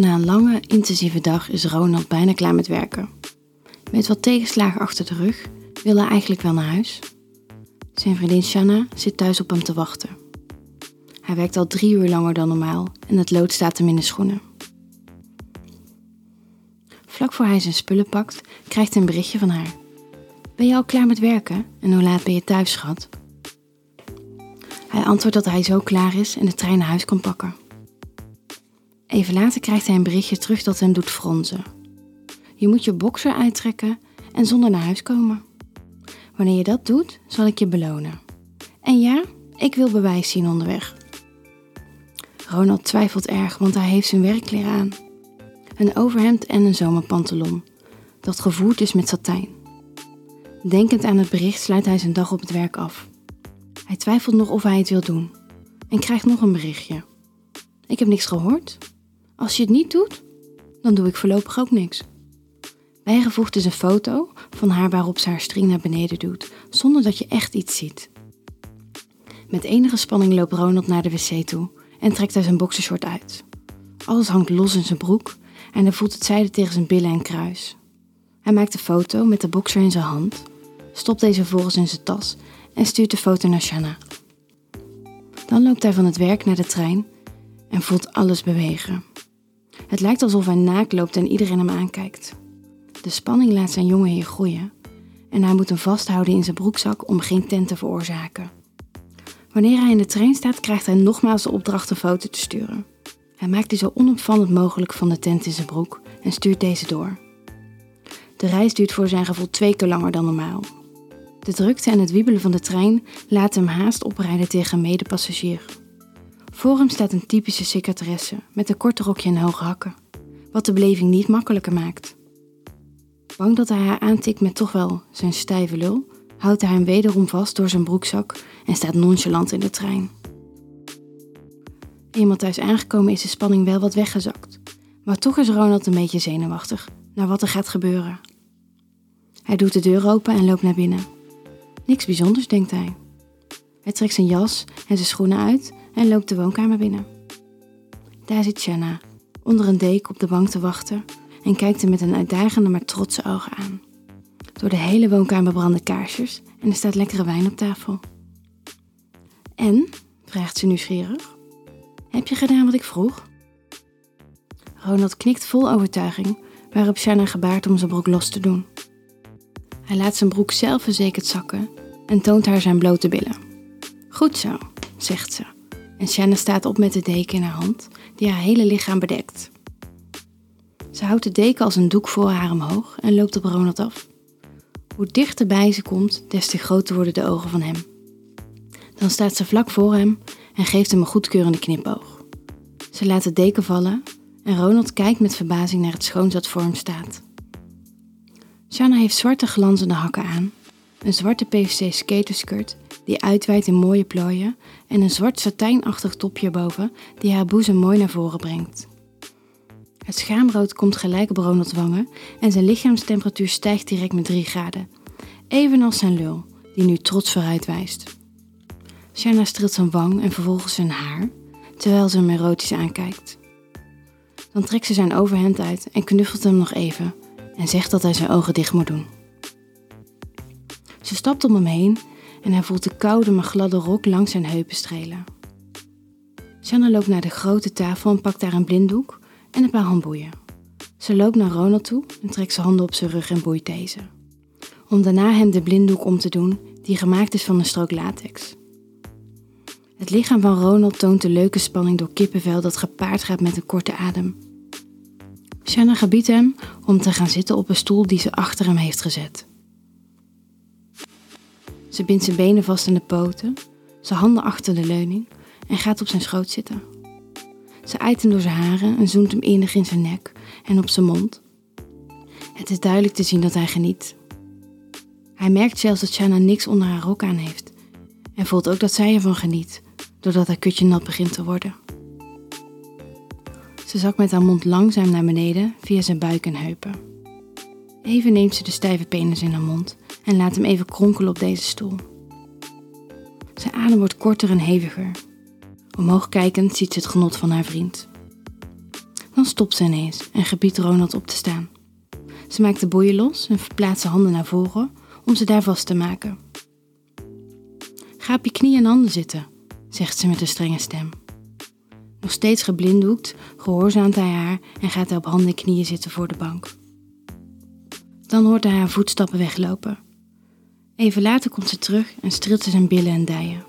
Na een lange, intensieve dag is Ronald bijna klaar met werken. Met wat tegenslagen achter de rug wil hij eigenlijk wel naar huis. Zijn vriendin Shanna zit thuis op hem te wachten. Hij werkt al drie uur langer dan normaal en het lood staat hem in de schoenen. Vlak voor hij zijn spullen pakt, krijgt hij een berichtje van haar. Ben je al klaar met werken en hoe laat ben je thuis, schat? Hij antwoordt dat hij zo klaar is en de trein naar huis kan pakken. Even later krijgt hij een berichtje terug dat hem doet fronzen. Je moet je boxer uittrekken en zonder naar huis komen. Wanneer je dat doet, zal ik je belonen. En ja, ik wil bewijs zien onderweg. Ronald twijfelt erg, want hij heeft zijn werkkleren aan. Een overhemd en een zomerpantalon, dat gevoerd is met satijn. Denkend aan het bericht sluit hij zijn dag op het werk af. Hij twijfelt nog of hij het wil doen en krijgt nog een berichtje. Ik heb niks gehoord. Als je het niet doet, dan doe ik voorlopig ook niks. Bijgevoegd is een foto van haar waarop ze haar string naar beneden doet, zonder dat je echt iets ziet. Met enige spanning loopt Ronald naar de wc toe en trekt hij zijn boxershort uit. Alles hangt los in zijn broek en hij voelt het zijde tegen zijn billen en kruis. Hij maakt een foto met de boxer in zijn hand, stopt deze vervolgens in zijn tas en stuurt de foto naar Shanna. Dan loopt hij van het werk naar de trein en voelt alles bewegen. Het lijkt alsof hij naakt loopt en iedereen hem aankijkt. De spanning laat zijn jonge heer groeien en hij moet hem vasthouden in zijn broekzak om geen tent te veroorzaken. Wanneer hij in de trein staat, krijgt hij nogmaals de opdracht een foto te sturen. Hij maakt die zo onopvallend mogelijk van de tent in zijn broek en stuurt deze door. De reis duurt voor zijn gevoel twee keer langer dan normaal. De drukte en het wiebelen van de trein laten hem haast oprijden tegen een medepassagier. Voor hem staat een typische secretaresse met een korte rokje en hoge hakken, wat de beleving niet makkelijker maakt. Bang dat hij haar aantikt met toch wel zijn stijve lul, houdt hij hem wederom vast door zijn broekzak en staat nonchalant in de trein. Eenmaal thuis aangekomen is de spanning wel wat weggezakt, maar toch is Ronald een beetje zenuwachtig naar wat er gaat gebeuren. Hij doet de deur open en loopt naar binnen. Niks bijzonders, denkt hij. Hij trekt zijn jas en zijn schoenen uit en loopt de woonkamer binnen. Daar zit Shanna, onder een deken op de bank te wachten en kijkt hem met een uitdagende maar trotse ogen aan. Door de hele woonkamer branden kaarsjes en er staat lekkere wijn op tafel. En, vraagt ze nieuwsgierig, heb je gedaan wat ik vroeg? Ronald knikt vol overtuiging, waarop Shanna gebaart om zijn broek los te doen. Hij laat zijn broek zelfverzekerd zakken en toont haar zijn blote billen. Goed zo, zegt ze. En Shanna staat op met de deken in haar hand, die haar hele lichaam bedekt. Ze houdt de deken als een doek voor haar omhoog en loopt op Ronald af. Hoe dichterbij ze komt, des te groter worden de ogen van hem. Dan staat ze vlak voor hem en geeft hem een goedkeurende knipoog. Ze laat de deken vallen en Ronald kijkt met verbazing naar het schoon dat voor hem staat. Shanna heeft zwarte glanzende hakken aan, een zwarte PVC skaterskirt die uitwijdt in mooie plooien en een zwart satijnachtig topje boven die haar boezem mooi naar voren brengt. Het schaamrood komt gelijk op Ronald's wangen en zijn lichaamstemperatuur stijgt direct met 3 graden, evenals zijn lul, die nu trots vooruit wijst. Shanna streelt zijn wang en vervolgens zijn haar, terwijl ze hem erotisch aankijkt. Dan trekt ze zijn overhemd uit en knuffelt hem nog even en zegt dat hij zijn ogen dicht moet doen. Ze stapt om hem heen en hij voelt de koude maar gladde rok langs zijn heupen strelen. Shanna loopt naar de grote tafel en pakt daar een blinddoek en een paar handboeien. Ze loopt naar Ronald toe en trekt zijn handen op zijn rug en boeit deze. Om daarna hem de blinddoek om te doen die gemaakt is van een strook latex. Het lichaam van Ronald toont de leuke spanning door kippenvel dat gepaard gaat met een korte adem. Shanna gebiedt hem om te gaan zitten op een stoel die ze achter hem heeft gezet. Ze bindt zijn benen vast aan de poten, zijn handen achter de leuning en gaat op zijn schoot zitten. Ze eit hem door zijn haren en zoent hem innig in zijn nek en op zijn mond. Het is duidelijk te zien dat hij geniet. Hij merkt zelfs dat Shanna niks onder haar rok aan heeft en voelt ook dat zij ervan geniet, doordat haar kutje nat begint te worden. Ze zakt met haar mond langzaam naar beneden via zijn buik en heupen. Even neemt ze de stijve penis in haar mond en laat hem even kronkelen op deze stoel. Zijn adem wordt korter en heviger. Omhoog kijkend ziet ze het genot van haar vriend. Dan stopt ze ineens en gebiedt Ronald op te staan. Ze maakt de boeien los en verplaatst zijn handen naar voren om ze daar vast te maken. Ga op je knieën en handen zitten, zegt ze met een strenge stem. Nog steeds geblinddoekt, gehoorzaamt hij haar en gaat hij op handen en knieën zitten voor de bank. Dan hoort hij haar voetstappen weglopen. Even later komt ze terug en streelt ze zijn billen en dijen.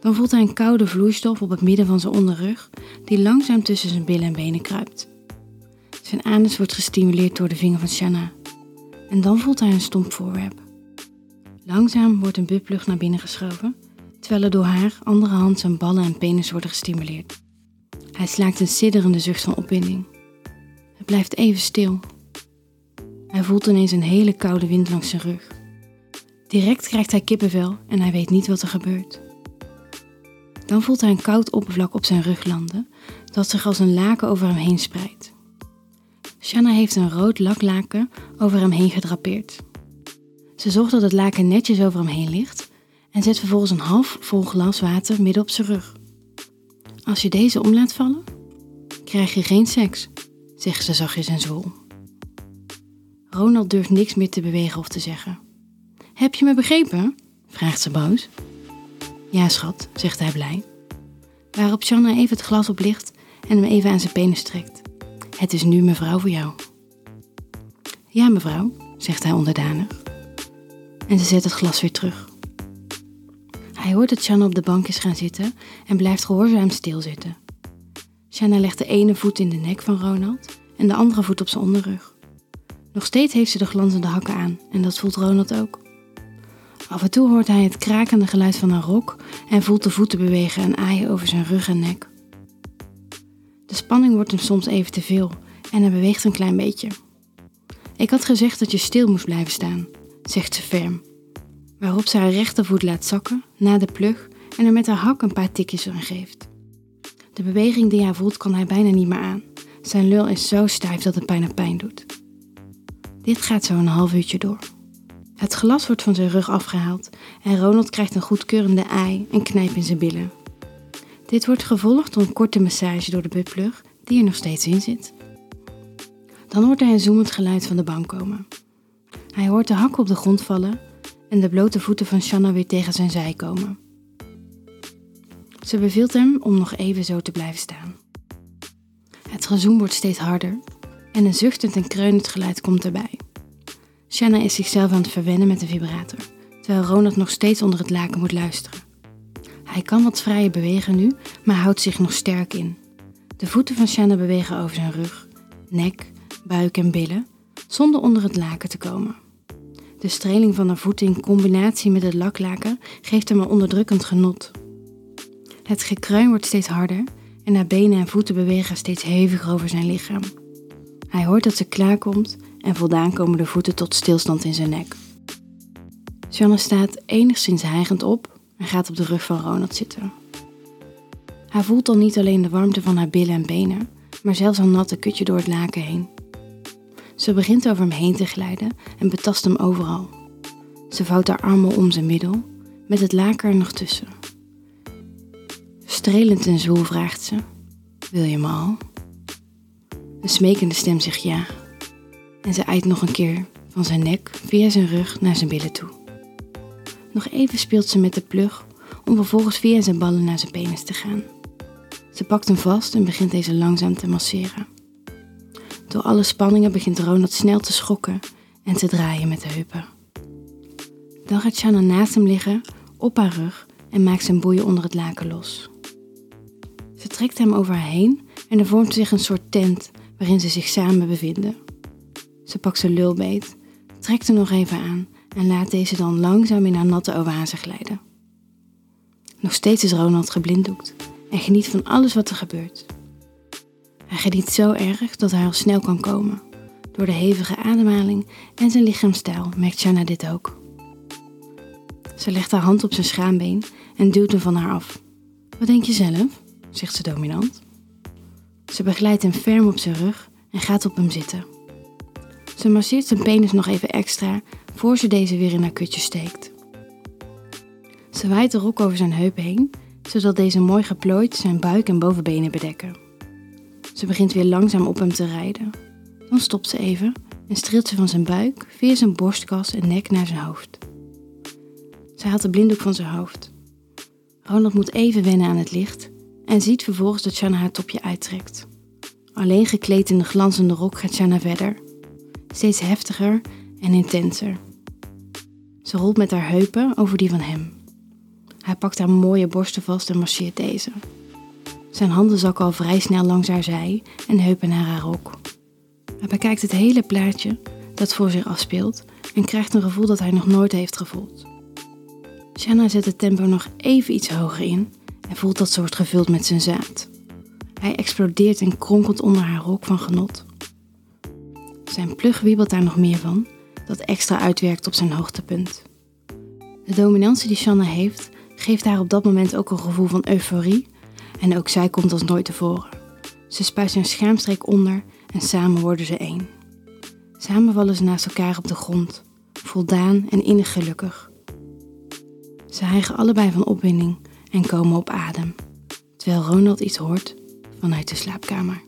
Dan voelt hij een koude vloeistof op het midden van zijn onderrug, die langzaam tussen zijn billen en benen kruipt. Zijn anus wordt gestimuleerd door de vinger van Shanna. En dan voelt hij een stomp voorwerp. Langzaam wordt een bubblucht naar binnen geschoven, terwijl er door haar andere hand zijn ballen en penis worden gestimuleerd. Hij slaakt een sidderende zucht van opwinding. Het blijft even stil. Hij voelt ineens een hele koude wind langs zijn rug. Direct krijgt hij kippenvel en hij weet niet wat er gebeurt. Dan voelt hij een koud oppervlak op zijn rug landen, dat zich als een laken over hem heen spreidt. Shanna heeft een rood laklaken over hem heen gedrapeerd. Ze zorgt dat het laken netjes over hem heen ligt en zet vervolgens een half vol glas water midden op zijn rug. Als je deze om laat vallen, krijg je geen seks, zegt ze zachtjes en zwoel. Ronald durft niks meer te bewegen of te zeggen. Heb je me begrepen? vraagt ze boos. Ja, schat, zegt hij blij. Waarop Shanna even het glas oplicht en hem even aan zijn penis trekt. Het is nu mevrouw voor jou. Ja, mevrouw, zegt hij onderdanig. En ze zet het glas weer terug. Hij hoort dat Shanna op de bank is gaan zitten en blijft gehoorzaam stilzitten. Shanna legt de ene voet in de nek van Ronald en de andere voet op zijn onderrug. Nog steeds heeft ze de glanzende hakken aan en dat voelt Ronald ook. Af en toe hoort hij het krakende geluid van een rok en voelt de voeten bewegen en aaien over zijn rug en nek. De spanning wordt hem soms even te veel en hij beweegt een klein beetje. Ik had gezegd dat je stil moest blijven staan, zegt ze ferm. Waarop ze haar rechtervoet laat zakken na de plug en er met haar hak een paar tikjes aan geeft. De beweging die hij voelt kan hij bijna niet meer aan. Zijn lul is zo stijf dat het bijna pijn doet. Dit gaat zo een half uurtje door. Het glas wordt van zijn rug afgehaald en Ronald krijgt een goedkeurende ei en knijp in zijn billen. Dit wordt gevolgd door een korte massage door de buttplug die er nog steeds in zit. Dan hoort hij een zoemend geluid van de bank komen. Hij hoort de hakken op de grond vallen en de blote voeten van Shanna weer tegen zijn zij komen. Ze beveelt hem om nog even zo te blijven staan. Het gezoem wordt steeds harder en een zuchtend en kreunend geluid komt erbij. Shanna is zichzelf aan het verwennen met de vibrator, terwijl Ronald nog steeds onder het laken moet luisteren. Hij kan wat vrijer bewegen nu, maar houdt zich nog sterk in. De voeten van Shanna bewegen over zijn rug, nek, buik en billen, zonder onder het laken te komen. De streling van haar voeten in combinatie met het laklaken geeft hem een onderdrukkend genot. Het gekruin wordt steeds harder en haar benen en voeten bewegen steeds heviger over zijn lichaam. Hij hoort dat ze klaarkomt en voldaan komen de voeten tot stilstand in zijn nek. Shanna staat enigszins hijgend op en gaat op de rug van Ronald zitten. Hij voelt dan niet alleen de warmte van haar billen en benen, maar zelfs een natte kutje door het laken heen. Ze begint over hem heen te glijden en betast hem overal. Ze vouwt haar armen om zijn middel, met het laken er nog tussen. Strelend en zwoel vraagt ze: Wil je me al? Een smekende stem zegt ja. En ze eit nog een keer van zijn nek via zijn rug naar zijn billen toe. Nog even speelt ze met de plug om vervolgens via zijn ballen naar zijn penis te gaan. Ze pakt hem vast en begint deze langzaam te masseren. Door alle spanningen begint Ronald snel te schokken en te draaien met de heupen. Dan gaat Shanna naast hem liggen, op haar rug en maakt zijn boeien onder het laken los. Ze trekt hem over haar heen en er vormt zich een soort tent waarin ze zich samen bevinden. Ze pakt zijn lul beet, trekt hem nog even aan en laat deze dan langzaam in haar natte oase glijden. Nog steeds is Ronald geblinddoekt en geniet van alles wat er gebeurt. Hij geniet zo erg dat hij al snel kan komen. Door de hevige ademhaling en zijn lichaamstijl merkt Shanna dit ook. Ze legt haar hand op zijn schaambeen en duwt hem van haar af. Wat denk je zelf? zegt ze dominant. Ze begeleidt hem ferm op zijn rug en gaat op hem zitten. Ze masseert zijn penis nog even extra voor ze deze weer in haar kutje steekt. Ze waait de rok over zijn heup heen, zodat deze mooi geplooid zijn buik en bovenbenen bedekken. Ze begint weer langzaam op hem te rijden. Dan stopt ze even en streelt ze van zijn buik via zijn borstkas en nek naar zijn hoofd. Ze haalt de blinddoek van zijn hoofd. Ronald moet even wennen aan het licht en ziet vervolgens dat Shanna haar topje uittrekt. Alleen gekleed in de glanzende rok gaat Shanna verder, steeds heftiger en intenser. Ze rolt met haar heupen over die van hem. Hij pakt haar mooie borsten vast en marcheert deze. Zijn handen zakken al vrij snel langs haar zij en heupen naar haar rok. Hij bekijkt het hele plaatje dat voor zich afspeelt en krijgt een gevoel dat hij nog nooit heeft gevoeld. Shanna zet het tempo nog even iets hoger in en voelt dat ze wordt gevuld met zijn zaad. Hij explodeert en kronkelt onder haar rok van genot. Zijn plug wiebelt daar nog meer van, dat extra uitwerkt op zijn hoogtepunt. De dominantie die Shanna heeft, geeft haar op dat moment ook een gevoel van euforie en ook zij komt als nooit tevoren. Ze spuit zijn schermstreek onder en samen worden ze één. Samen vallen ze naast elkaar op de grond, voldaan en innig gelukkig. Ze hijgen allebei van opwinding en komen op adem, terwijl Ronald iets hoort vanuit de slaapkamer.